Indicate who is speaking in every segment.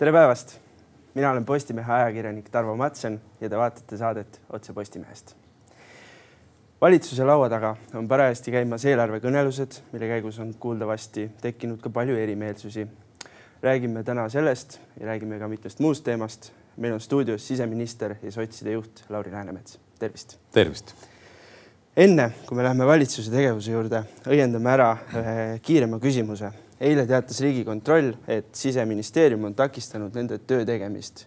Speaker 1: tere päevast, mina olen Postimehe ajakirjanik Tarvo Matsen ja te vaatate saadet Otse Postimehest. valitsuse laua taga on parajasti käimas eelarvekõnelused, mille käigus on kuuldavasti tekkinud ka palju erimeelsusi. räägime täna sellest ja räägime ka mitmest muust teemast. meil on stuudios siseminister ja sotside juht Lauri Läänemets, tervist.
Speaker 2: tervist
Speaker 1: enne kui me läheme valitsuse tegevuse juurde, õiendame ära ühe kiirema küsimuse. Eile teatas Riigikontroll, et siseministeerium on takistanud nende töö tegemist.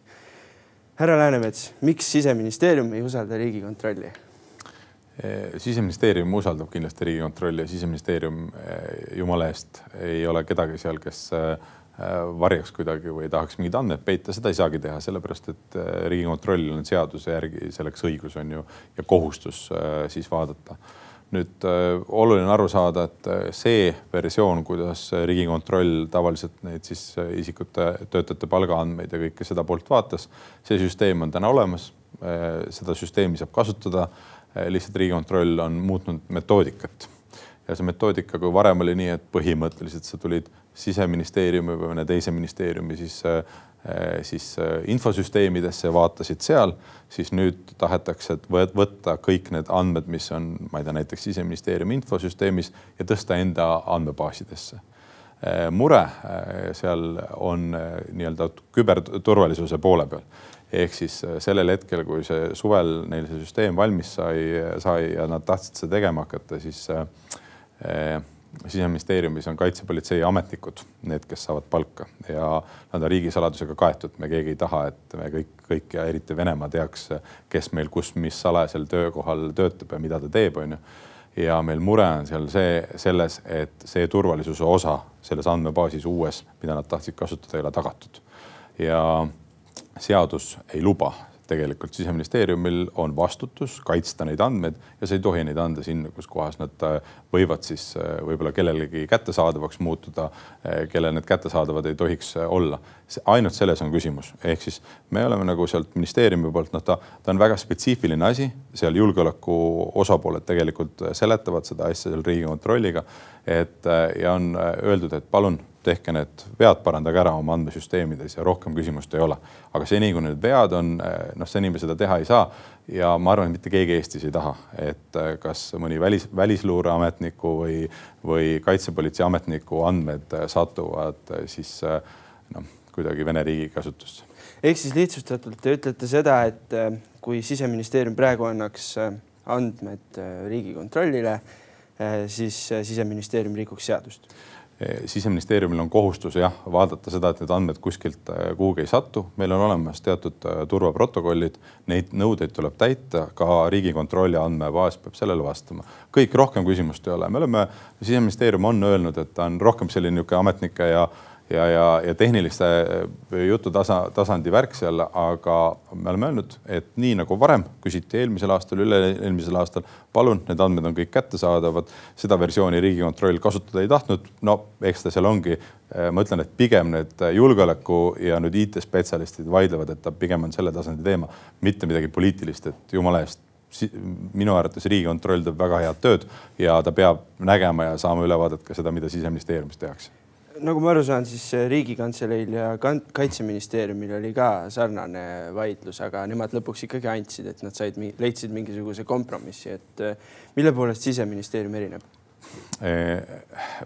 Speaker 1: härra Läänemets, miks siseministeerium ei usalda Riigikontrolli?
Speaker 2: siseministeerium usaldab kindlasti Riigikontrolli ja siseministeerium jumala eest ei ole kedagi seal, kes varjaks kuidagi või tahaks mingeid andmeid peita, seda ei saagi teha, sellepärast et Riigikontrollil on seaduse järgi selleks õigus on ju ja kohustus siis vaadata. Nüüd oluline on aru saada, et see versioon, kuidas Riigikontroll tavaliselt neid siis isikute, töötajate palgaandmeid ja kõike seda poolt vaatas, see süsteem on täna olemas. seda süsteemi saab kasutada. lihtsalt Riigikontroll on muutnud metoodikat ja see metoodika, kui varem oli nii, et põhimõtteliselt sa tulid siseministeeriumi või mõne teise ministeeriumi siis, siis infosüsteemidesse ja vaatasid seal, siis nüüd tahetakse võtta kõik need andmed, mis on, ma ei tea, näiteks siseministeeriumi infosüsteemis ja tõsta enda andmebaasidesse. mure seal on nii-öelda küberturvalisuse poole peal ehk siis sellel hetkel, kui see suvel neil see süsteem valmis sai, sai ja nad tahtsid seda tegema hakata, siis äh, siseministeeriumis on kaitsepolitsei ametnikud, need, kes saavad palka ja nad on riigisaladusega kaetud. me keegi ei taha, et me kõik, kõik ja eriti Venemaa teaks, kes meil kus, mis salajasel töökohal töötab ja mida ta teeb, onju. ja meil mure on seal see, selles, et see turvalisuse osa selles andmebaasis uues, mida nad tahtsid kasutada, ei ole tagatud. ja seadus ei luba tegelikult siseministeeriumil on vastutus kaitsta neid andmeid ja sa ei tohi neid anda sinna, kus kohas nad äh, võivad siis äh, võib-olla kellelegi kättesaadavaks muutuda, äh, kellel need kättesaadavad ei tohiks olla. ainult selles on küsimus, ehk siis me oleme nagu sealt ministeeriumi poolt, noh, ta, ta on väga spetsiifiline asi, seal julgeoleku osapooled tegelikult seletavad seda asja seal Riigikontrolliga. et ja on öeldud, et palun tehke need vead, parandage ära oma andmesüsteemides ja rohkem küsimust ei ole. aga seni, kui need vead on, noh, seni me seda teha ei saa ja ma arvan, et mitte keegi Eestis ei taha, et kas mõni välis, välisluureametniku või, või kaitsepolitsei ametniku andmed satuvad siis noh, kuidagi Vene riigi kasutusse.
Speaker 1: ehk siis lihtsustatult te ütlete seda, et kui siseministeerium praegu annaks andmed Riigikontrollile, siis siseministeerium rikuks seadust
Speaker 2: siseministeeriumil on kohustus jah, vaadata seda, et need andmed kuskilt äh, kuhugi ei satu. meil on olemas teatud äh, turvaprotokollid, neid nõudeid tuleb täita, ka Riigikontrolli andmebaas peab sellele vastama. kõik, rohkem küsimust ei ole, me oleme, siseministeerium on öelnud, et ta on rohkem selline niisugune ametnike ja ja, ja, ja tehniliste äh, jutu tasa, tasandi värk seal, aga me oleme öelnud, et nii nagu varem küsiti eelmisel aastal, üle-eelmisel aastal, palun, need andmed on kõik kättesaadavad. seda versiooni Riigikontroll kasutada ei tahtnud. no eks ta seal ongi. Äh, ma ütlen, et pigem need julgeoleku ja nüüd IT-spetsialistid vaidlevad, et ta pigem on selle tasandi teema, mitte midagi poliitilist, et jumala eest minu arvates Riigikontroll teeb väga head tööd ja ta peab nägema ja saama ülevaadet ka seda, mida siseministeeriumis tehakse
Speaker 1: nagu ma aru saan, siis Riigikantseleil ja Kaitseministeeriumil oli ka sarnane vaidlus, aga nemad lõpuks ikkagi andsid, et nad said, leidsid mingisuguse kompromissi, et eh, mille poolest siseministeerium erineb?
Speaker 2: Eh,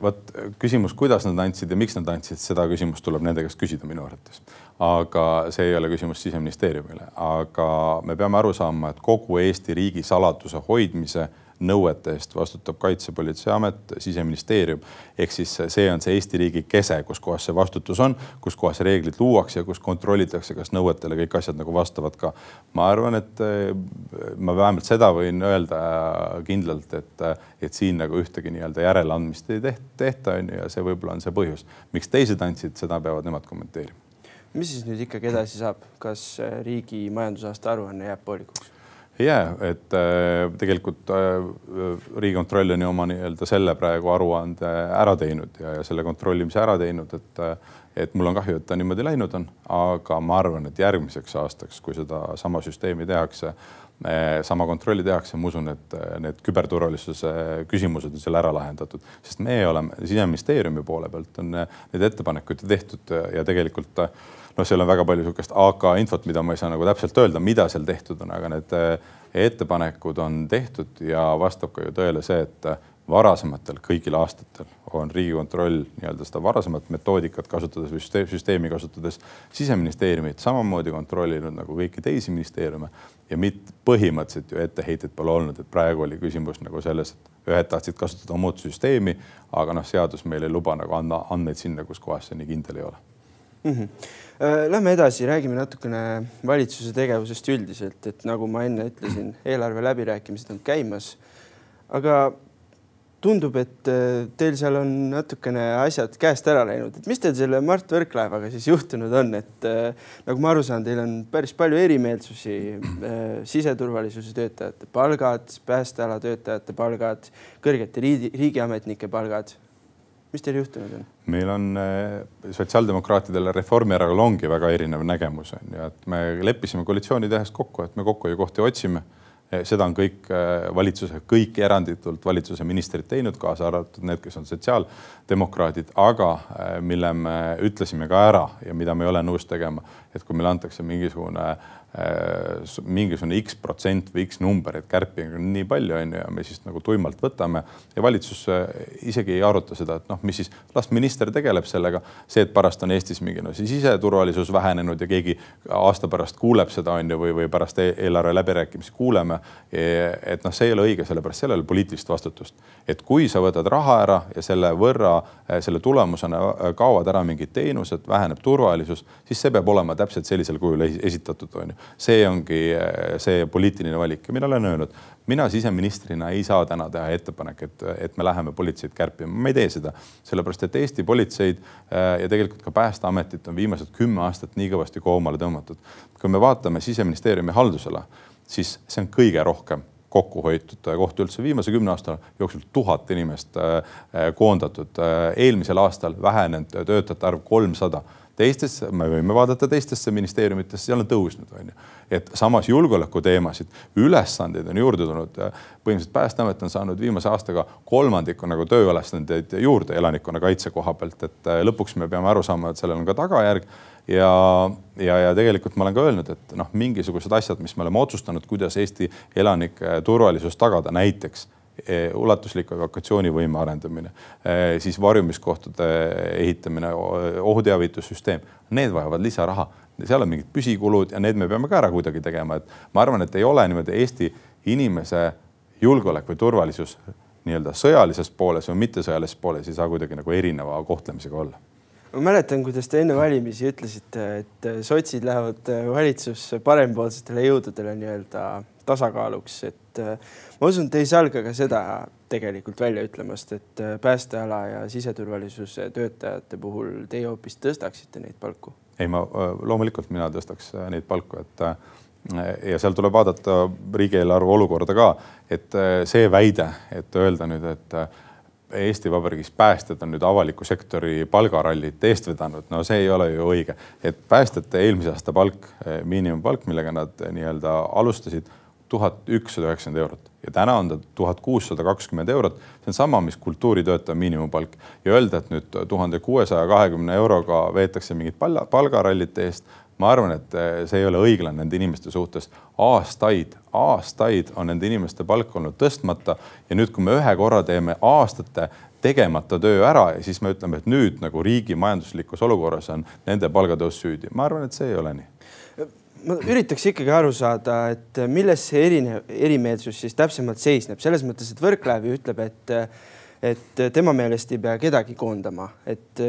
Speaker 2: vot küsimus, kuidas nad andsid ja miks nad andsid, seda küsimust tuleb nende käest küsida minu arvates. aga see ei ole küsimus siseministeeriumile, aga me peame aru saama, et kogu Eesti riigi saladuse hoidmise nõuete eest vastutab Kaitsepolitseiamet, siseministeerium. ehk siis see on see Eesti riigi kese, kus kohas see vastutus on, kus kohas reeglid luuakse ja kus kontrollitakse, kas nõuetele kõik asjad nagu vastavad ka. ma arvan, et eh, ma vähemalt seda võin öelda kindlalt, et, et siin nagu ühtegi nii-öelda järeleandmist ei tehta, on ju ja see võib-olla on see põhjus, miks teised andsid, seda peavad nemad kommenteerima
Speaker 1: mis siis nüüd ikkagi edasi saab, kas riigi majandusaasta aruanne jääb poolikuks?
Speaker 2: Ei jää, et äh, tegelikult äh, Riigikontroll on ju oma nii-öelda selle praegu aruande ära teinud ja, ja selle kontrollimise ära teinud, et äh, et mul on kahju, et ta niimoodi läinud on, aga ma arvan, et järgmiseks aastaks, kui sedasama süsteemi tehakse, sama kontrolli tehakse, ma usun, et need küberturvalisuse küsimused on seal ära lahendatud, sest me oleme siseministeeriumi poole pealt on need ettepanekud tehtud ja tegelikult noh, seal on väga palju niisugust AK infot, mida ma ei saa nagu täpselt öelda, mida seal tehtud on, aga need ettepanekud on tehtud ja vastab ka ju tõele see, et varasematel kõigil aastatel on Riigikontroll nii-öelda seda varasemat metoodikat kasutades või süsteemi kasutades siseministeeriumit samamoodi kontrollinud nagu kõiki teisi ministeeriume ja mitte põhimõtteliselt ju etteheited pole olnud, et praegu oli küsimus nagu selles, et ühed tahtsid kasutada muud süsteemi, aga noh, seadus meil ei luba nagu anda andmeid sinna, kus kohas see nii kindel ei ole
Speaker 1: mm. -hmm. Lähme edasi, räägime natukene valitsuse tegevusest üldiselt, et nagu ma enne ütlesin, eelarve läbirääkimised on käimas. aga tundub, et äh, teil seal on natukene asjad käest ära läinud, et mis teil selle Mart Võrklaevaga siis juhtunud on, et äh, nagu ma aru saan, teil on päris palju erimeelsusi äh,, siseturvalisuse töötajate palgad, päästeala töötajate palgad, kõrgete riigi, riigiametnike palgad. mis teil juhtunud on?
Speaker 2: meil on sotsiaaldemokraatidel ja Reformierakonnal ongi väga erinev nägemus on ju, et me leppisime koalitsiooni tehes kokku, et me kokkuhoiukohti otsime seda on kõik eh, valitsuse, kõik eranditult valitsuse ministrid teinud, kaasa arvatud need, kes on sotsiaaldemokraadid, aga eh, mille me ütlesime ka ära ja mida me ei ole nõus tegema, et kui meile antakse mingisugune Äh, mingisugune X protsent või X number, et kärpimine on nii palju, on ju, ja me siis nagu tuimalt võtame ja valitsus äh, isegi ei aruta seda, et noh, mis siis, las minister tegeleb sellega. see, et pärast on Eestis mingi no siis siseturvalisus vähenenud ja keegi aasta pärast kuuleb seda, on ju, või, või pärast e-, eelarve läbirääkimisi kuuleme. et noh, see ei ole õige, sellepärast ole poliitilist vastutust. et kui sa võtad raha ära ja selle võrra, äh, selle tulemusena kaovad ära mingid teenused, väheneb turvalisus, siis see peab olema täpselt sellisel kujul esitatud, on ju see ongi eh, see poliitiline valik ja mina olen öelnud, mina siseministrina ei saa täna teha ettepanek, et, et me läheme politseid kärpima, ma ei tee seda, sellepärast et Eesti politseid eh, ja tegelikult ka Päästeametit on viimased kümme aastat nii kõvasti koomale tõmmatud. kui me vaatame siseministeeriumi haldusala, siis see on kõige rohkem kokku hoitud koht üldse viimase kümne aasta jooksul tuhat inimest eh, koondatud. eelmisel aastal vähenenud töötajate arv kolmsada teistes, me võime vaadata teistesse ministeeriumitesse, seal on tõusnud, on ju. et samas julgeolekuteemasid, ülesandeid on juurde tulnud. põhimõtteliselt Päästeamet on saanud viimase aastaga kolmandiku nagu tööülesandeid juurde elanikkonnakaitse koha pealt, et äh, lõpuks me peame aru saama, et sellel on ka tagajärg ja, ja, ja tegelikult ma olen ka öelnud, et noh, mingisugused asjad, mis me oleme otsustanud, kuidas Eesti elanike turvalisust tagada, näiteks Eh, ulatusliku evakuatsioonivõime arendamine, eh, siis varjumiskohtade ehitamine, ohuteavitussüsteem, need vajavad lisaraha. seal on mingid püsikulud ja need me peame ka ära kuidagi tegema, et ma arvan, et ei ole niimoodi Eesti inimese julgeolek või turvalisus nii-öelda sõjalises pooles või mittesõjalises pooles ei saa kuidagi nagu erineva kohtlemisega olla
Speaker 1: ma mäletan, kuidas te enne valimisi ütlesite, et sotsid lähevad valitsusse parempoolsetele jõududele nii-öelda tasakaaluks, et äh, ma usun, et ei salga ka seda tegelikult välja ütlemast, et äh, päästeala ja siseturvalisuse töötajate puhul teie hoopis tõstaksite neid palku?
Speaker 2: ei, ma äh, loomulikult mina tõstaks neid palku, et ja seal tuleb vaadata riigieelarve olukorda ka, et see väide, et öelda nüüd, et Eesti Vabariigis päästjad on nüüd avaliku sektori palgarallit eest vedanud, no see ei ole ju õige, et päästjate eelmise aasta palk, miinimumpalk, millega nad nii-öelda alustasid tuhat ükssada üheksakümmend eurot ja täna on ta tuhat kuussada kakskümmend eurot. see on sama, mis kultuuritöötaja miinimumpalk ja öelda, et nüüd tuhande kuuesaja kahekümne euroga veetakse mingit palga, palgarallite eest. ma arvan, et eh, see ei ole õiglane nende inimeste suhtes. aastaid, aastaid on nende inimeste palk olnud tõstmata ja nüüd, kui me ühe korra teeme aastate tegemata töö ära ja siis me ütleme, et nüüd nagu riigi majanduslikus olukorras on nende palgatõus süüdi. ma arvan, et see ei ole nii
Speaker 1: ma üritaks ikkagi aru saada, et milles see erinev, erimeelsus siis täpsemalt seisneb, selles mõttes, et Võrklaev ju ütleb, et, et tema meelest ei pea kedagi koondama, et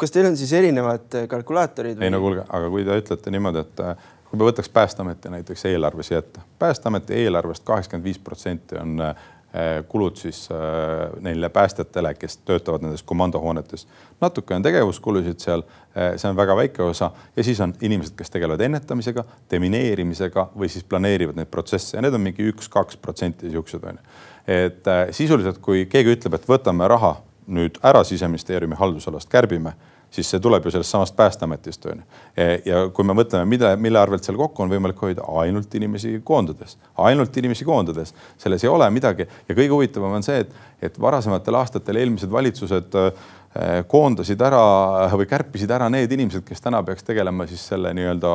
Speaker 1: kas teil on siis erinevad kalkulaatorid
Speaker 2: või...? ei no kuulge, aga kui te ütlete niimoodi, et kui me võtaks Päästeameti näiteks eelarve siia ette, Päästeameti eelarvest kaheksakümmend viis protsenti on kulud siis eh, neile päästjatele, kes töötavad nendes komandohoonetes. natuke on tegevuskulusid seal, eh, see on väga väike osa ja siis on inimesed, kes tegelevad ennetamisega, demineerimisega või siis planeerivad neid protsesse ja need on mingi üks-kaks protsenti siuksed on ju. et sisuliselt, kui keegi ütleb, et võtame raha nüüd ära siseministeeriumi haldusalast, kärbime, siis see tuleb ju sellest samast Päästeametist on ju. ja kui me mõtleme, mida, mille arvelt seal kokku on võimalik hoida, ainult inimesi koondades, ainult inimesi koondades, selles ei ole midagi ja kõige huvitavam on see, et, et varasematel aastatel eelmised valitsused äh, koondasid ära või kärpisid ära need inimesed, kes täna peaks tegelema siis selle nii-öelda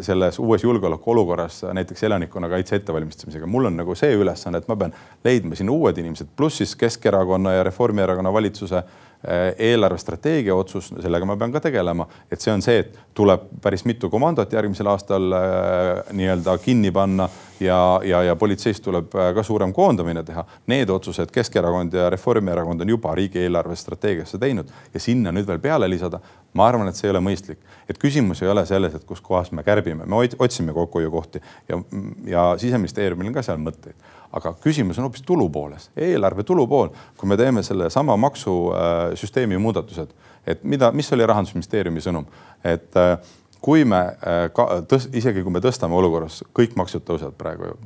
Speaker 2: selles uues julgeolekuolukorras näiteks elanikkonnakaitse ettevalmistamisega. mul on nagu see ülesanne, et ma pean leidma siin uued inimesed, pluss siis Keskerakonna ja Reformierakonna valitsuse Äh, eelarvestrateegia otsus, sellega ma pean ka tegelema, et see on see, et tuleb päris mitu komandot järgmisel aastal äh, nii-öelda kinni panna ja, ja, ja politseis tuleb äh, ka suurem koondamine teha. Need otsused Keskerakond ja Reformierakond on juba riigieelarve strateegiasse teinud ja sinna nüüd veel peale lisada, ma arvan, et see ei ole mõistlik. et küsimus ei ole selles, et kus kohas me kärbime, me otsime kokkuhoiukohti ja, ja siseministeeriumil on ka seal mõtteid aga küsimus on hoopis tulu pooles, eelarve tulupool. kui me teeme sellesama maksusüsteemi muudatused, et mida, mis oli rahandusministeeriumi sõnum, et äh, kui me äh, ka, tõst, isegi kui me tõstame olukorras, kõik maksud tõusevad praegu ju,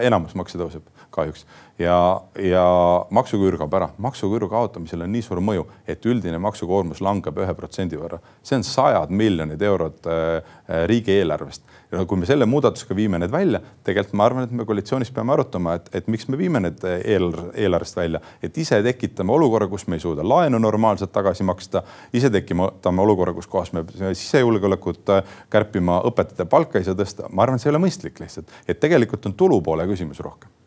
Speaker 2: enamus makse tõuseb kahjuks ja, ja maksuküür kaob ära. maksuküüru kaotamisel on nii suur mõju, et üldine maksukoormus langeb ühe protsendi võrra. see on sajad miljonid eurod äh, äh riigieelarvest ja kui me selle muudatusega viime need välja, tegelikult ma arvan, et me koalitsioonis peame arutama, et, et miks me viime need eelarve, eelarvest välja, et ise tekitame olukorra, kus me ei suuda laenu normaalselt tagasi maksta, ise tekitame olukorra, kus kohas me sisejulgeolekut äh, kärpima, õpetajate palka ei saa tõsta. ma arvan, see ei ole mõistlik lihtsalt, et tegelikult on tulupoole küsimus rohkem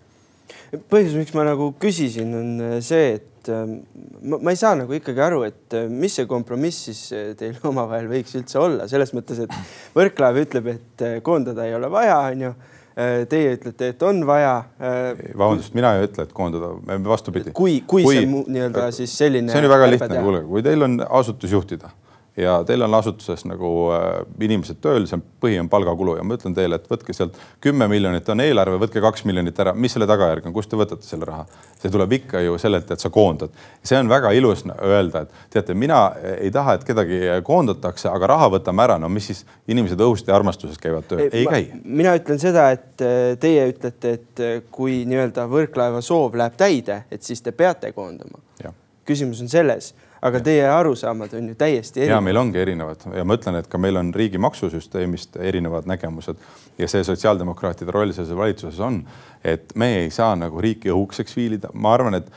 Speaker 1: põhjus, miks ma nagu küsisin, on see, et ähm, ma, ma ei saa nagu ikkagi aru, et äh, mis see kompromiss siis äh, teil omavahel võiks üldse olla, selles mõttes, et Võrklaev ütleb, et äh, koondada ei ole vaja, onju Teie ütlete, et on vaja.
Speaker 2: vabandust, mina ei ütle, et koondada, vastupidi.
Speaker 1: kui, kui, kui see nii-öelda siis selline.
Speaker 2: see on ju väga lihtne, kuulge, kui teil on asutus juhtida ja teil on asutuses nagu äh, inimesed tööl, see on põhi on palgakulu ja ma ütlen teile, et võtke sealt kümme miljonit on eelarve, võtke kaks miljonit ära, mis selle tagajärg on, kust te võtate selle raha? see tuleb ikka ju sellelt, et sa koondad. see on väga ilus öelda, et teate, mina ei taha, et kedagi koondatakse, aga raha võtame ära, no mis siis inimesed õhust ja armastusest käivad tööl, ei käi.
Speaker 1: mina ütlen seda, et äh, teie ütlete, et äh, kui nii-öelda Võrklaeva soov läheb täide, et siis te peate koondama. küsimus on selles aga teie arusaamad on ju täiesti erinevad.
Speaker 2: ja meil ongi erinevad. Ja ma ütlen, et ka meil on riigi maksusüsteemist erinevad nägemused. Ja see sotsiaaldemokraatide roll selles valitsuses on, et me ei saa nagu riiki õhukeseks viilida, ma arvan, et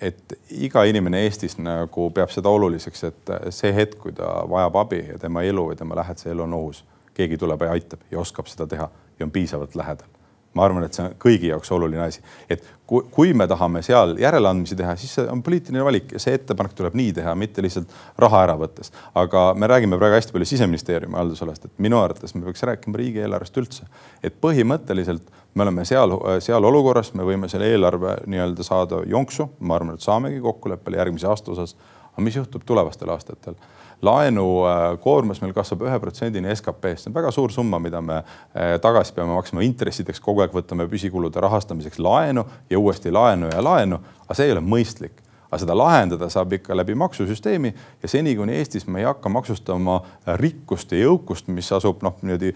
Speaker 2: et iga inimene Eestis nagu peab seda oluliseks, et see hetk, kui ta vajab abi ja tema elu või tema lähedase elu on ohus, keegi tuleb ja aitab ja oskab seda teha ja on piisavalt lähedal ma arvan, et see on kõigi jaoks oluline asi, et kui, kui me tahame seal järeleandmisi teha, siis see on poliitiline valik ja see ettepanek tuleb nii teha, mitte lihtsalt raha ära võttes. aga me räägime praegu hästi palju siseministeeriumi haldusalast, et minu arvates me peaks rääkima riigieelarvest üldse. et põhimõtteliselt me oleme seal, seal olukorras, me võime selle eelarve nii-öelda saada jonksu, ma arvan, et saamegi kokkuleppele järgmise aasta osas. aga mis juhtub tulevastel aastatel? Laenukoormus meil kasvab ühe protsendini SKP-st, see on väga suur summa, mida me eh, tagasi peame maksma intressideks, kogu aeg võtame püsikulude rahastamiseks laenu ja uuesti laenu ja laenu, aga see ei ole mõistlik. Aga seda lahendada saab ikka läbi maksusüsteemi ja seni, kuni Eestis me ei hakka maksustama rikkust ja jõukust, mis asub noh, niimoodi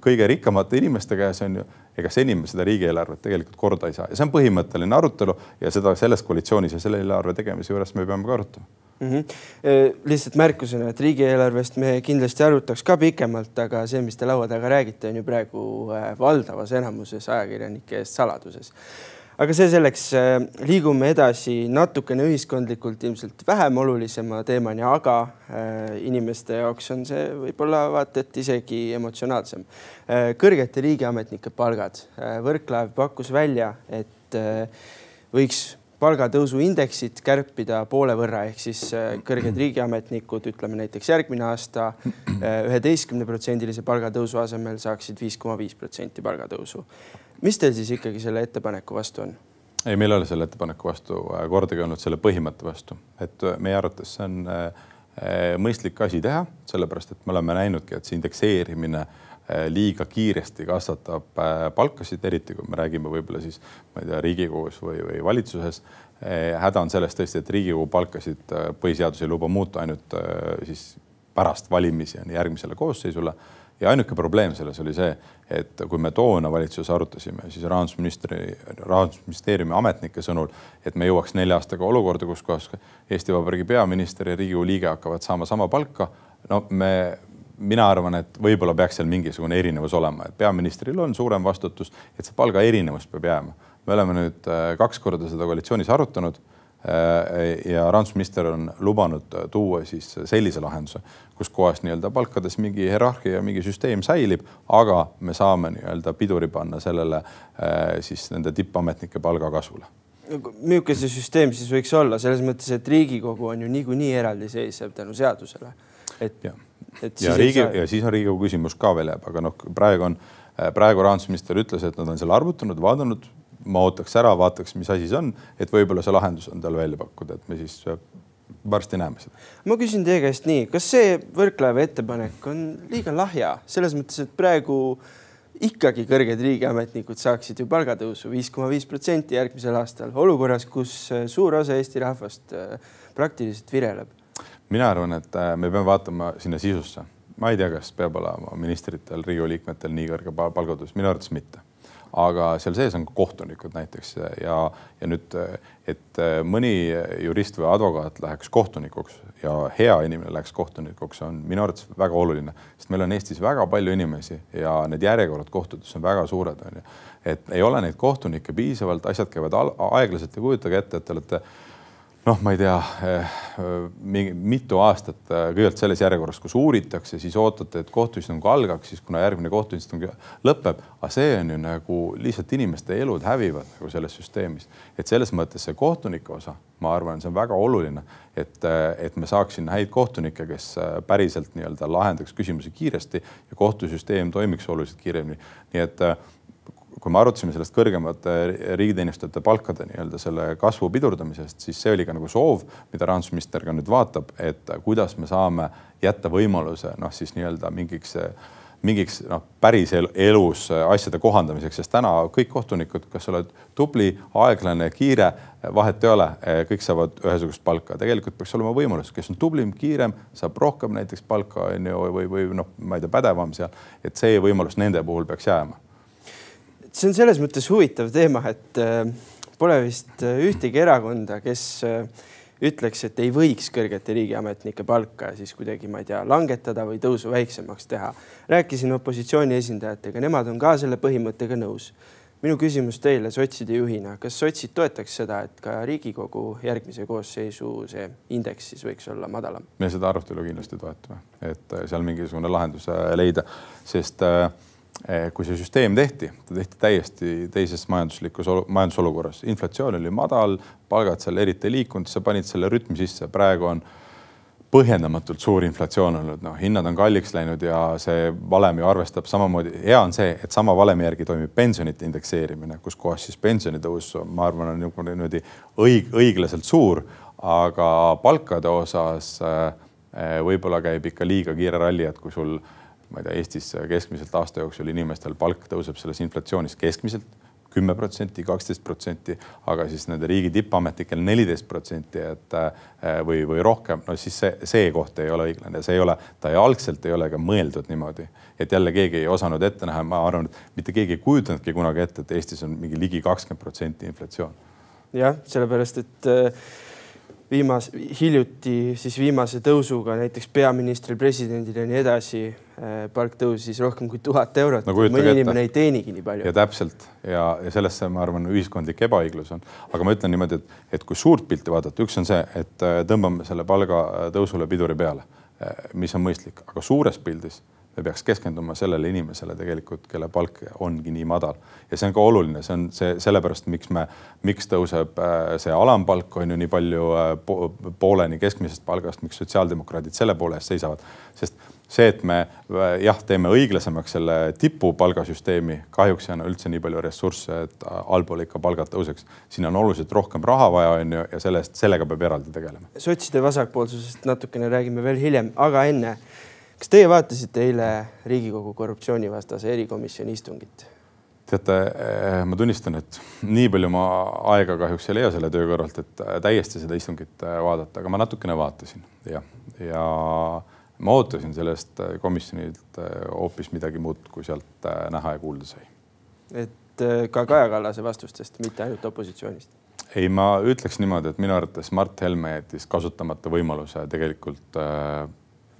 Speaker 2: kõige rikkamate inimeste käes on ju, ega seni me seda riigieelarvet tegelikult korda ei saa. Ja see on põhimõtteline arutelu ja seda selles koalitsioonis ja selle eelarve tegemise juures me peame ka arutama
Speaker 1: mm. -hmm. lihtsalt märkusena, et riigieelarvest me kindlasti arutaks ka pikemalt, aga see, mis te laua taga räägite, on ju praegu äh, valdavas enamuses ajakirjanike eest saladuses. aga see selleks, äh, liigume edasi natukene ühiskondlikult ilmselt vähem olulisema teemani, aga inimeste jaoks on see võib-olla vaata et isegi emotsionaalsem. kõrgete riigiametnike palgad. Võrklaev pakkus välja, et võiks palgatõusu indeksit kärpida poole võrra ehk siis äh, kõrged riigiametnikud, ütleme näiteks järgmine aasta äh, üheteistkümneprotsendilise palgatõusu asemel saaksid viis koma viis protsenti palgatõusu. mis teil siis ikkagi selle ettepaneku vastu on?
Speaker 2: ei, meil ei ole selle ettepaneku vastu äh, kordagi olnud selle põhimõtte vastu, et meie arvates see on mõistlik asi teha, sellepärast et me oleme näinudki, et see indekseerimine liiga kiiresti kasvatab palkasid, eriti kui me räägime võib-olla siis, ma ei tea, Riigikogus või, või valitsuses. häda on selles tõesti, et Riigikogu palkasid põhiseadus ei luba muuta ainult siis pärast valimisi on järgmisele koosseisule ja ainuke probleem selles oli see, et kui me toona valitsuses arutasime, siis rahandusministri, rahandusministeeriumi ametnike sõnul, et me jõuaks nelja aastaga olukorda, kus kohas Eesti Vabariigi peaminister ja Riigikogu liige hakkavad saama sama palka. no me, mina arvan, et võib-olla peaks seal mingisugune erinevus olema, et peaministril on suurem vastutus, et see palga erinevus peab jääma. me oleme nüüd äh, kaks korda seda koalitsioonis arutanud Äh, ja rahandusminister on lubanud tuua siis sellise lahenduse, kus kohas nii-öelda palkades mingi hierarhia, mingi süsteem säilib, aga me saame nii-öelda piduri panna sellele äh, siis nende tippametnike palgakasvule
Speaker 1: milline see süsteem siis võiks olla selles mõttes, et Riigikogu on ju niikuinii eraldiseisev tänu seadusele.
Speaker 2: et, et. Ja riigi saa... ja siis on Riigikogu küsimus ka veel jääb, aga noh, praegu on, praegu rahandusminister ütles, et nad on selle arvutanud, vaadanud ma ootaks ära, vaataks, mis asi see on, et võib-olla see lahendus on tal välja pakkuda, et me siis äh, varsti näeme seda.
Speaker 1: ma küsin teie käest nii, kas see Võrklaeva ettepanek on liiga lahja selles mõttes, et praegu ikkagi kõrged riigiametnikud saaksid ju palgatõusu viis koma viis protsenti järgmisel aastal olukorras, kus äh, suur osa Eesti rahvast äh, praktiliselt vireleb?
Speaker 2: Mina arvan, et me peame vaatama sinna sisusse. ma ei tea, kas peab olema ministritel, Riigikogu liikmetel nii kõrge palgatõus, minu arvates mitte aga seal sees on ka kohtunikud näiteks ja, ja nüüd, et mõni jurist või advokaat läheks kohtunikuks ja hea inimene läheks kohtunikuks, on minu arvates väga oluline, sest meil on Eestis väga palju inimesi ja need järjekorrad kohtutes on väga suured, on ju. et ei ole neid kohtunikke piisavalt, asjad käivad aeglaselt ja kujutage ette, et te olete noh, ma ei tea, eh, mingi mitu aastat eh, kõigepealt selles järjekorras, kus uuritakse, siis ootate, et kohtuistung algaks, siis kuna järgmine kohtuistung lõpeb, aga see on ju nagu lihtsalt inimeste elud hävivad nagu selles süsteemis. et selles mõttes see kohtunike osa, ma arvan, see on väga oluline, et, eh, et me saaks sinna häid kohtunikke, kes päriselt nii-öelda lahendaks küsimusi kiiresti ja kohtusüsteem toimiks oluliselt kiiremini. nii et kui me arutasime sellest kõrgemate riigiteenistujate palkade nii-öelda selle kasvu pidurdamisest, siis see oli ka nagu soov, mida rahandusminister ka nüüd vaatab, et kuidas me saame jätta võimaluse noh, siis nii-öelda mingiks mingiks noh, päris elus asjade kohandamiseks, sest täna kõik kohtunikud, kas sa oled tubli, aeglane, kiire, vahet ei ole, kõik saavad ühesugust palka. tegelikult peaks olema võimalus, kes on tublim, kiirem, saab rohkem näiteks palka on ju, või, või noh, ma ei tea, pädevam seal, et see võimalus nende puhul peaks jääma
Speaker 1: see on selles mõttes huvitav teema, et äh, pole vist äh, ühtegi erakonda, kes äh, ütleks, et ei võiks kõrgete riigiametnike palka siis kuidagi, ma ei tea, langetada või tõusu väiksemaks teha. rääkisin opositsiooni esindajatega, nemad on ka selle põhimõttega nõus. minu küsimus teile sotside juhina, kas sotsid toetaks seda, et ka Riigikogu järgmise koosseisu see indeks siis võiks olla madalam?
Speaker 2: me seda arutelu kindlasti toetame, et seal mingisugune lahendus leida, sest äh, kui see süsteem tehti, ta tehti täiesti teises majanduslikus, majandusolukorras, inflatsioon oli madal, palgad seal eriti ei liikunud, sa panid selle rütmi sisse, praegu on põhjendamatult suur inflatsioon olnud, noh, hinnad on kalliks läinud ja see valem ju arvestab samamoodi. hea on see, et sama valemi järgi toimib pensionite indekseerimine, kus kohas siis pensionitõus, ma arvan, on niimoodi õig-, õiglaselt suur, aga palkade osas äh, võib-olla käib ikka liiga kiire ralli, et kui sul äh, ma ei tea, Eestis keskmiselt aasta jooksul inimestel palk tõuseb selles inflatsioonis keskmiselt kümme protsenti, kaksteist protsenti, aga siis nende riigi tippametnikel neliteist protsenti, et äh, või, või rohkem, no siis see, see koht ei ole õiglane, see ei ole, ta ei, algselt ei ole ka mõeldud niimoodi, et jälle keegi ei osanud ette näha, ma arvan, et mitte keegi ei kujutanudki kunagi ette, et Eestis on mingi ligi kakskümmend protsenti inflatsioon.
Speaker 1: jah, sellepärast et äh viimase, hiljuti siis viimase tõusuga näiteks peaministril, presidendil ja nii edasi palk tõusis rohkem kui tuhat eurot. No,. mõni inimene ei teenigi nii palju.
Speaker 2: ja täpselt. Ja, ja sellesse ma arvan, ühiskondlik ebaõiglus on, aga ma ütlen niimoodi, et, et kui suurt pilti vaadata, üks on see, et äh, tõmbame selle palgatõusule piduri peale, äh, mis on mõistlik, aga suures pildis me peaks keskenduma sellele inimesele tegelikult, kelle palk ongi nii madal. Ja see on ka oluline, see on see sellepärast, miks me, miks tõuseb äh, see alampalk on ju nii palju äh, pooleni keskmisest palgast, miks sotsiaaldemokraadid selle poole eest seisavad, sest see, et me jah, teeme õiglasemaks selle tipupalgasüsteemi, kahjuks ei anna üldse nii palju ressursse, et allpool ikka palgad tõuseks. siin on oluliselt rohkem raha vaja, on ju, ja sellest, sellega peab eraldi tegelema.
Speaker 1: sotside vasakpoolsusest natukene räägime veel hiljem, aga enne kas teie vaatasite eile Riigikogu korruptsioonivastase erikomisjoni istungit?
Speaker 2: teate, eh, ma tunnistan, et nii palju ma aega kahjuks ei leia selle töö kõrvalt, et täiesti seda istungit eh, vaadata, aga ma natukene vaatasin jah, ja ma ootasin sellest komisjonilt hoopis midagi muud, kui sealt näha ja kuulda sai.
Speaker 1: et ka Kaja Kallase vastustest, mitte ainult opositsioonist?
Speaker 2: ei, ma ütleks niimoodi, et minu arvates Mart Helme jättis kasutamata võimaluse tegelikult äh,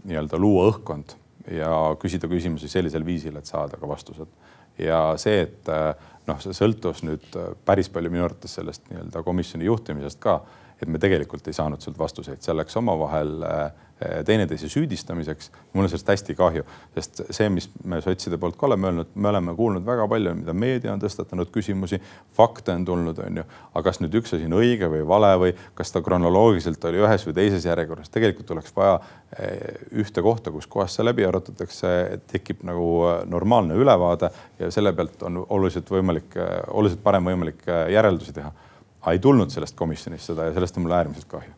Speaker 2: nii-öelda luua õhkkond ja küsida küsimusi sellisel viisil, et saada ka vastused. ja see, et noh, see sõltus nüüd päris palju minu arvates sellest nii-öelda komisjoni juhtimisest ka, et me tegelikult ei saanud sealt vastuseid, seal läks omavahel äh, Eh, teineteise süüdistamiseks. mul on sellest hästi kahju, sest see, mis me sotside poolt ka oleme öelnud, me oleme kuulnud väga palju, mida meedia on tõstatanud küsimusi, fakte on tulnud, on ju, aga kas nüüd üks asi on õige või vale või kas ta kronoloogiliselt oli ühes või teises järjekorras, tegelikult oleks vaja eh, ühte kohta, kus kohas see läbi arutatakse, tekib nagu normaalne ülevaade ja selle pealt on oluliselt võimalik, oluliselt parem võimalik järeldusi teha. Ei tulnud sellest komisjonist seda ja sellest on mul äärmiselt kahju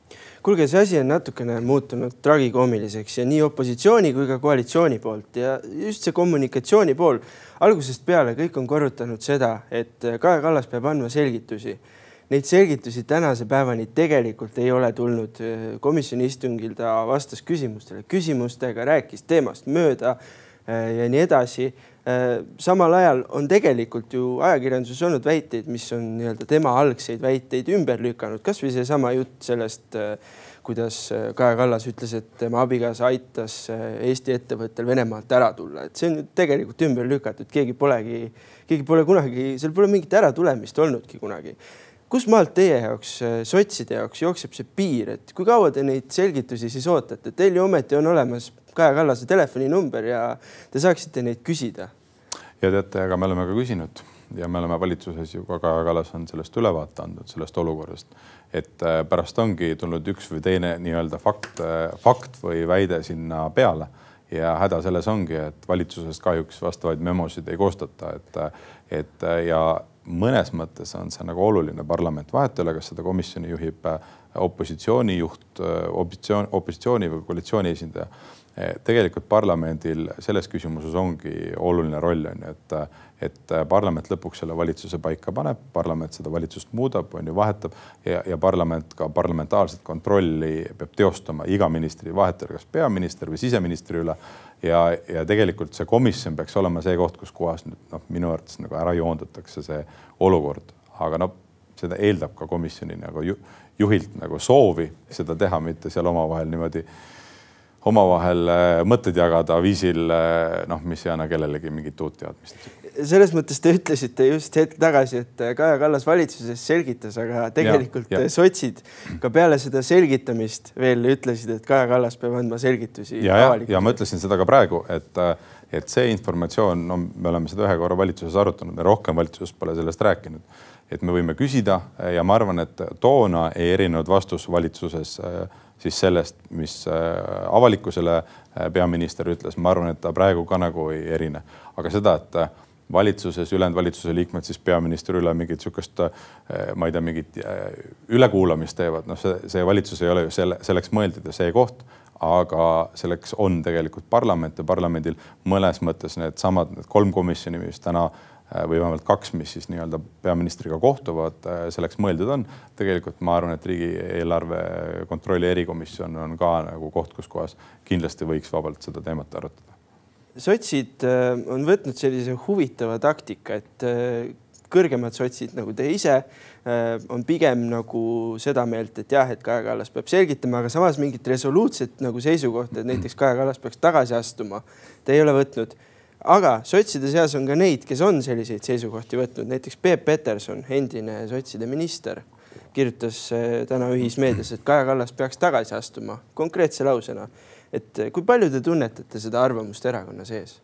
Speaker 1: kuulge, see asi on natukene muutunud tragikoomiliseks ja nii opositsiooni kui ka koalitsiooni poolt ja just see kommunikatsiooni pool algusest peale kõik on korrutanud seda, et Kaja Kallas peab andma selgitusi. Neid selgitusi tänase päevani tegelikult ei ole tulnud. komisjoni istungil ta vastas küsimustele küsimustega, rääkis teemast mööda eh, ja nii edasi samal ajal on tegelikult ju ajakirjanduses olnud väiteid, mis on nii-öelda tema algseid väiteid ümber lükanud, kasvõi seesama jutt sellest, äh, kuidas äh, Kaja Kallas ütles, et tema abikaasa aitas Eesti ettevõttel Venemaalt ära tulla, et see on tegelikult ümber lükatud, keegi polegi, keegi pole kunagi, seal pole mingit äratulemist olnudki kunagi. Kus maalt teie jaoks, sotside jaoks jookseb see piir, et kui kaua te neid selgitusi siis ootate, teil ju ometi on olemas Kaja Kallase telefoninumber ja te saaksite neid küsida.
Speaker 2: Ja teate, aga me oleme ka küsinud ja me oleme valitsuses ju ka Kaja Kallas on sellest ülevaate andnud, sellest olukorrast, et äh, pärast ongi tulnud üks või teine nii-öelda fakt, äh, fakt või väide sinna peale ja häda selles ongi, et valitsuses kahjuks vastavaid memosid ei koostata, et, et ja mõnes mõttes on see nagu oluline parlament, vahet ei ole, kas seda komisjoni juhib äh, opositsiooni juht, opositsioon, opositsiooni või koalitsiooni esindaja tegelikult parlamendil selles küsimuses ongi oluline roll on ju, et, et parlament lõpuks selle valitsuse paika paneb, parlament seda valitsust muudab, on ju, vahetab ja, ja parlament ka parlamentaarset kontrolli peab teostama iga ministri vahetajal, kas peaminister või siseministri üle. ja, ja tegelikult see komisjon peaks olema see koht, kus kohas nüüd noh, minu arvates nagu ära joondatakse see olukord, aga noh, seda eeldab ka komisjoni nagu juhilt nagu soovi seda teha, mitte seal omavahel niimoodi omavahel äh, mõtteid jagada viisil, äh, noh, mis ei anna kellelegi mingit uut teadmist.
Speaker 1: selles mõttes te ütlesite just hetk tagasi, et äh, Kaja Kallas valitsuses selgitas, aga tegelikult ja, ja. sotsid ka peale seda selgitamist veel ütlesid, et Kaja Kallas peab andma selgitusi.
Speaker 2: ja, ja, ja ma ütlesin seda ka praegu, et, et see informatsioon, no me oleme seda ühe korra valitsuses arutanud, me rohkem valitsuses pole sellest rääkinud, et me võime küsida ja ma arvan, et toona ei erinenud vastus valitsuses äh, siis sellest, mis äh, avalikkusele äh, peaminister ütles, ma arvan, et ta praegu ka nagu ei erine, aga seda, et äh, valitsuses ülejäänud valitsuse liikmed siis peaministri üle mingit sihukest, ma ei tea, mingit ülekuulamist teevad, noh, see, see valitsus ei ole ju selle, selleks mõeldud ja see koht, aga selleks on tegelikult parlament ja parlamendil mõnes mõttes needsamad, need kolm komisjoni, mis täna Äh, või vähemalt kaks, mis siis nii-öelda peaministriga kohtuvad, äh, selleks mõeldud on. tegelikult ma arvan, et riigieelarve kontrolli erikomisjon on ka nagu koht, kus kohas kindlasti võiks vabalt seda teemat arutada.
Speaker 1: sotsid äh, on võtnud sellise huvitava taktika, et kõrgemad sotsid nagu te ise on pigem nagu seda meelt, et jah, et Kaja Kallas peab selgitama, aga samas mingit resoluutset nagu seisukohta, et näiteks Kaja Kallas peaks tagasi astuma, te ei ole võtnud aga sotside seas on ka neid, kes on selliseid seisukohti võtnud, näiteks Peep Peterson, endine sotside minister, kirjutas eh, täna ühismeedias, et Kaja Kallas peaks tagasi astuma konkreetse lausena. et eh, kui palju te tunnetate seda arvamust erakonna sees?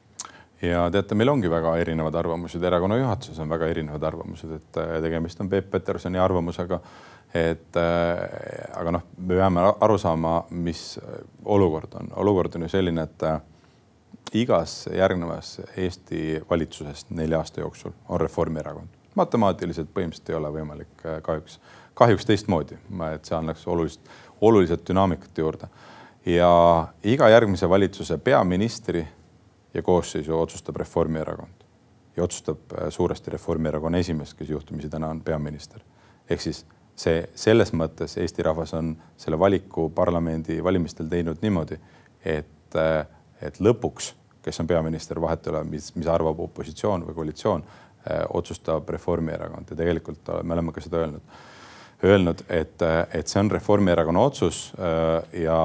Speaker 2: ja teate, meil ongi väga erinevad arvamused, erakonna juhatuses on väga erinevad arvamused, et eh, tegemist on Peep Petersoni arvamusega. et aga noh, me peame aru saama, mis olukord on, olukord on ju selline, et igas järgnevas Eesti valitsuses nelja aasta jooksul on Reformierakond. matemaatiliselt põhimõtteliselt ei ole võimalik äh, kahjuks, kahjuks teistmoodi, et see annaks olulist, oluliselt dünaamikat juurde. ja iga järgmise valitsuse peaministri ja koosseisu otsustab Reformierakond ja otsustab äh, suuresti Reformierakonna esimees, kes juhtumisi täna on peaminister. ehk siis see selles mõttes Eesti rahvas on selle valiku parlamendi valimistel teinud niimoodi, et et, lõpuks, kes on peaminister, vahet ei ole, mis, mis arvab opositsioon või koalitsioon, otsustab Reformierakond. Ja tegelikult me oleme ka seda öelnud öelnud, et, et see on Reformierakonna otsus ja,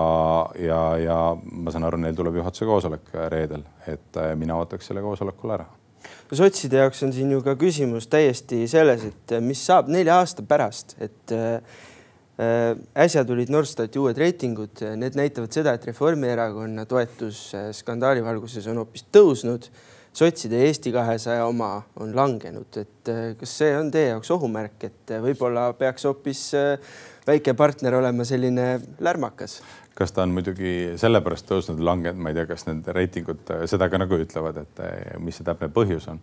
Speaker 2: ja, ja ma saan aru, neil tuleb juhatuse koosolek reedel, et mina ootaks selle koosolekul ära.
Speaker 1: Sotside jaoks on siin ju ka küsimus täiesti selles, et mis saab nelja aasta pärast, et äh, äsja tulid Norstati uued reitingud, need näitavad seda, et Reformierakonna toetus äh, skandaali valguses on hoopis tõusnud. sotside ja Eesti kahesaja oma on langenud, et äh, kas see on teie jaoks ohumärk, et võib-olla peaks hoopis väike partner olema selline lärmakas?
Speaker 2: kas ta on muidugi sellepärast tõusnud, langenud, ma ei tea, kas need reitingud seda ka nagu ütlevad, et mis see täpne põhjus on.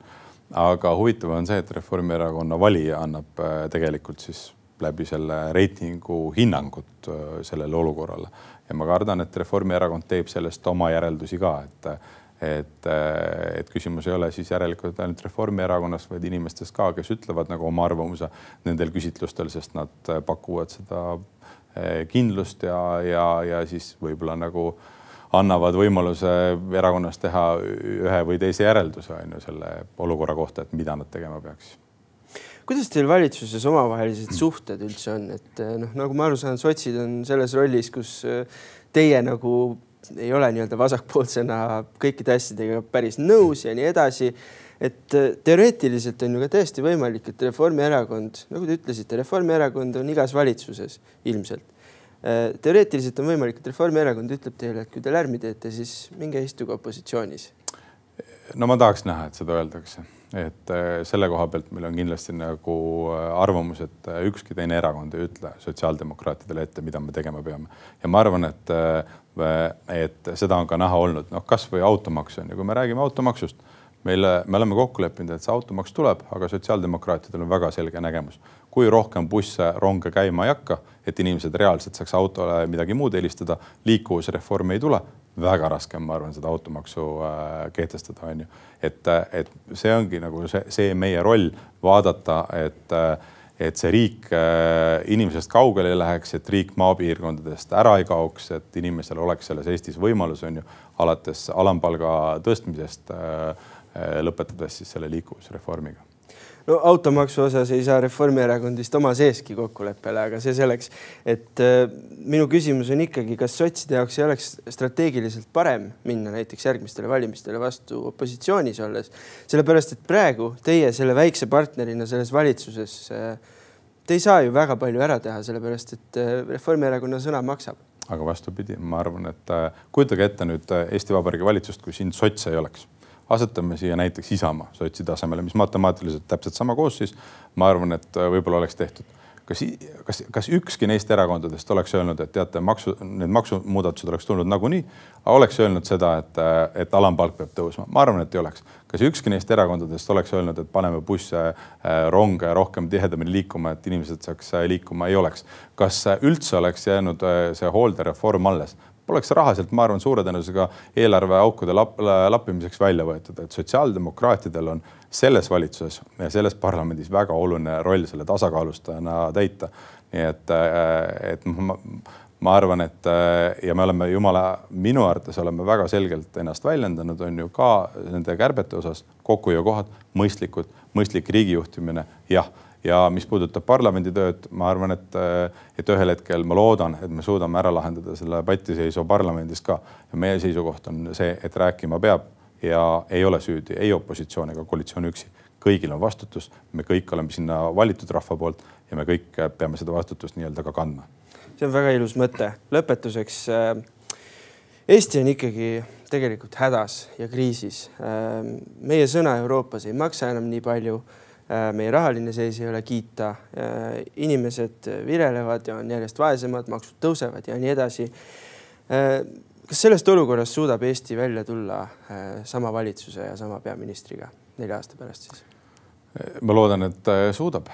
Speaker 2: aga huvitav on see, et Reformierakonna valija annab äh, tegelikult siis läbi selle reitingu hinnangut äh, sellele olukorrale ja ma kardan, et Reformierakond teeb sellest oma järeldusi ka, et et, äh, et küsimus ei ole siis järelikult ainult Reformierakonnas, vaid inimestes ka, kes ütlevad nagu oma arvamuse nendel küsitlustel, sest nad pakuvad seda kindlust ja, ja, ja siis võib-olla nagu annavad võimaluse erakonnas teha ühe või teise järelduse on ju selle olukorra kohta, et mida nad tegema peaks.
Speaker 1: Kuidas teil valitsuses omavahelised suhted üldse on, et eh, noh, nagu ma aru saan, sotsid on selles rollis, kus eh, teie nagu ei ole nii-öelda vasakpoolsena kõikide asjadega päris nõus ja nii edasi et äh, teoreetiliselt on ju ka täiesti võimalik, et Reformierakond, nagu te ütlesite, Reformierakond on igas valitsuses ilmselt. Teoreetiliselt on võimalik, et Reformierakond ütleb teile, et kui te lärmi teete, siis minge istuge opositsioonis.
Speaker 2: no ma tahaks näha, et seda öeldakse, et äh, selle koha pealt meil on kindlasti nagu arvamus, et ükski teine erakond ei ütle sotsiaaldemokraatidele ette, mida me tegema peame. Ja ma arvan, et et seda on ka näha olnud, noh, kasvõi automaks on ju, kui me räägime automaksust meile, me oleme kokku leppinud, et see automaks tuleb, aga sotsiaaldemokraatidel on väga selge nägemus. kui rohkem busse, ronge käima ei hakka, et inimesed reaalselt saaks autole midagi muud eelistada, liikuvusreformi ei tule, väga raske on, ma arvan, seda automaksu äh, kehtestada, on ju. et, et see ongi nagu see, see meie roll vaadata, et äh, et see riik äh, inimesest kaugele ei läheks, et riik maapiirkondadest ära ei kaoks, et inimesel oleks selles Eestis võimalus, on ju, alates alampalga tõstmisest äh, Äh, lõpetades siis selle liikuvusreformiga
Speaker 1: no automaksu osas ei saa Reformierakond vist oma seeski kokkuleppele, aga see selleks, et äh, minu küsimus on ikkagi, kas sotside jaoks ei oleks strateegiliselt parem minna näiteks järgmistele valimistele vastu opositsioonis olles, sellepärast et praegu teie selle väikse partnerina selles valitsuses äh, te ei saa ju väga palju ära teha, sellepärast et äh, Reformierakonna sõna maksab.
Speaker 2: aga vastupidi, ma arvan, et kujutage ette nüüd Eesti Vabariigi valitsust, kui siin sotse ei oleks asetame siia näiteks Isamaa sotside asemele, mis matemaatiliselt täpselt sama koosseis, ma arvan, et äh, võib-olla oleks tehtud. kas, kas, kas ükski neist erakondadest oleks öelnud, et teate, maksu, need maksumuudatused oleks tulnud nagunii, oleks öelnud seda, et, äh, et alampalk peab tõusma? ma arvan, et ei oleks. kas ükski neist erakondadest oleks öelnud, et paneme busse, äh, ronge rohkem tihedamini liikuma, et inimesed saaks liikuma, ei oleks. kas üldse oleks jäänud see hooldereform alles? Poleks raha sealt, ma arvan, suure tõenäosusega eelarveaukude lap, lappimiseks välja võetud, et sotsiaaldemokraatidel on selles valitsuses ja selles parlamendis väga oluline roll selle tasakaalustajana täita. nii et, et ma, ma arvan, et ja me oleme jumala, minu arvates oleme väga selgelt ennast väljendanud, on ju ka nende kärbete osas kokkuhoiukohad mõistlikud, mõistlik riigijuhtimine, jah ja mis puudutab parlamendi tööd, ma arvan, et, et ühel hetkel ma loodan, et me suudame ära lahendada selle patiseisu parlamendis ka. ja meie seisukoht on see, et rääkima peab ja ei ole süüdi ei opositsioon ega koalitsioon üksi. kõigil on vastutus, me kõik oleme sinna valitud rahva poolt ja me kõik peame seda vastutust nii-öelda ka kandma.
Speaker 1: see on väga ilus mõte. lõpetuseks. Äh, Eesti on ikkagi tegelikult hädas ja kriisis. Äh, meie sõna Euroopas ei maksa enam nii palju meie rahaline seis ei ole kiita, äh, inimesed virelevad ja on järjest vaesemad, maksud tõusevad ja nii edasi. Äh, kas sellest olukorrast suudab Eesti välja tulla sama valitsuse ja sama peaministriga nelja aasta pärast siis?
Speaker 2: ma loodan, et suudab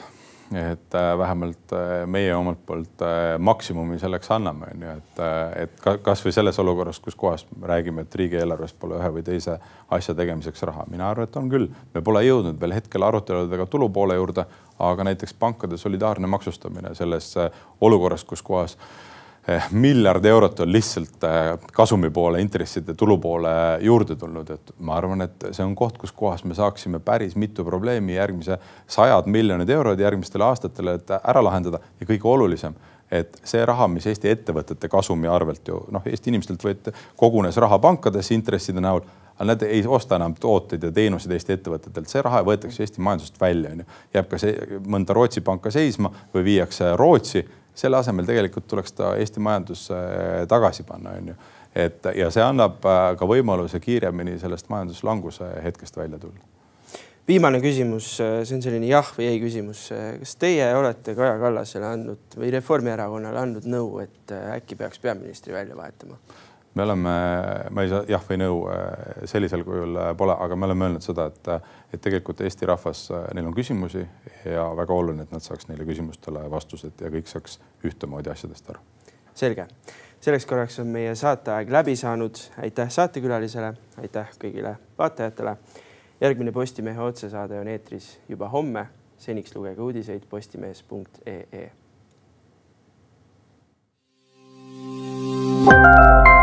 Speaker 2: et äh, vähemalt äh, meie omalt poolt äh, maksimumi selleks anname, on ju, et, et kasvõi selles olukorras, kus kohas räägime, et riigieelarves pole ühe või teise asja tegemiseks raha, mina arvan, et on küll, me pole jõudnud veel hetkel aruteludega tulupoole juurde, aga näiteks pankade solidaarne maksustamine selles olukorras, kus kohas miljard eurot on lihtsalt kasumi poole, intresside tulu poole juurde tulnud, et ma arvan, et see on koht, kus kohas me saaksime päris mitu probleemi järgmise sajad miljonid eurod järgmistel aastatel, et ära lahendada ja kõige olulisem et see raha, mis Eesti ettevõtete kasumi arvelt ju noh, Eesti inimestelt võeti, kogunes raha pankadesse intresside näol, aga nad ei osta enam tooteid ja teenuseid Eesti ettevõtetelt, see raha võetakse Eesti majandusest välja, onju. jääb ka see mõnda Rootsi panka seisma või viiakse Rootsi, selle asemel tegelikult tuleks ta Eesti majandusse tagasi panna, onju. et ja see annab äh, ka võimaluse kiiremini sellest majanduslanguse hetkest välja tulla
Speaker 1: viimane küsimus, see on selline jah või ei küsimus. kas teie olete Kaja Kallasele andnud või Reformierakonnale andnud nõu, et äkki peaks peaministri välja vahetama?
Speaker 2: Me oleme, ma ei saa jah või nõu sellisel kujul pole, aga me oleme öelnud seda, et, et tegelikult Eesti rahvas, neil on küsimusi ja väga oluline, et nad saaks neile küsimustele vastused ja kõik saaks ühtemoodi asjadest aru.
Speaker 1: selge, selleks korraks on meie saateaeg läbi saanud. aitäh saatekülalisele, aitäh kõigile vaatajatele järgmine Postimehe otsesaade on eetris juba homme. seniks lugege uudiseid postimees.ee. thank you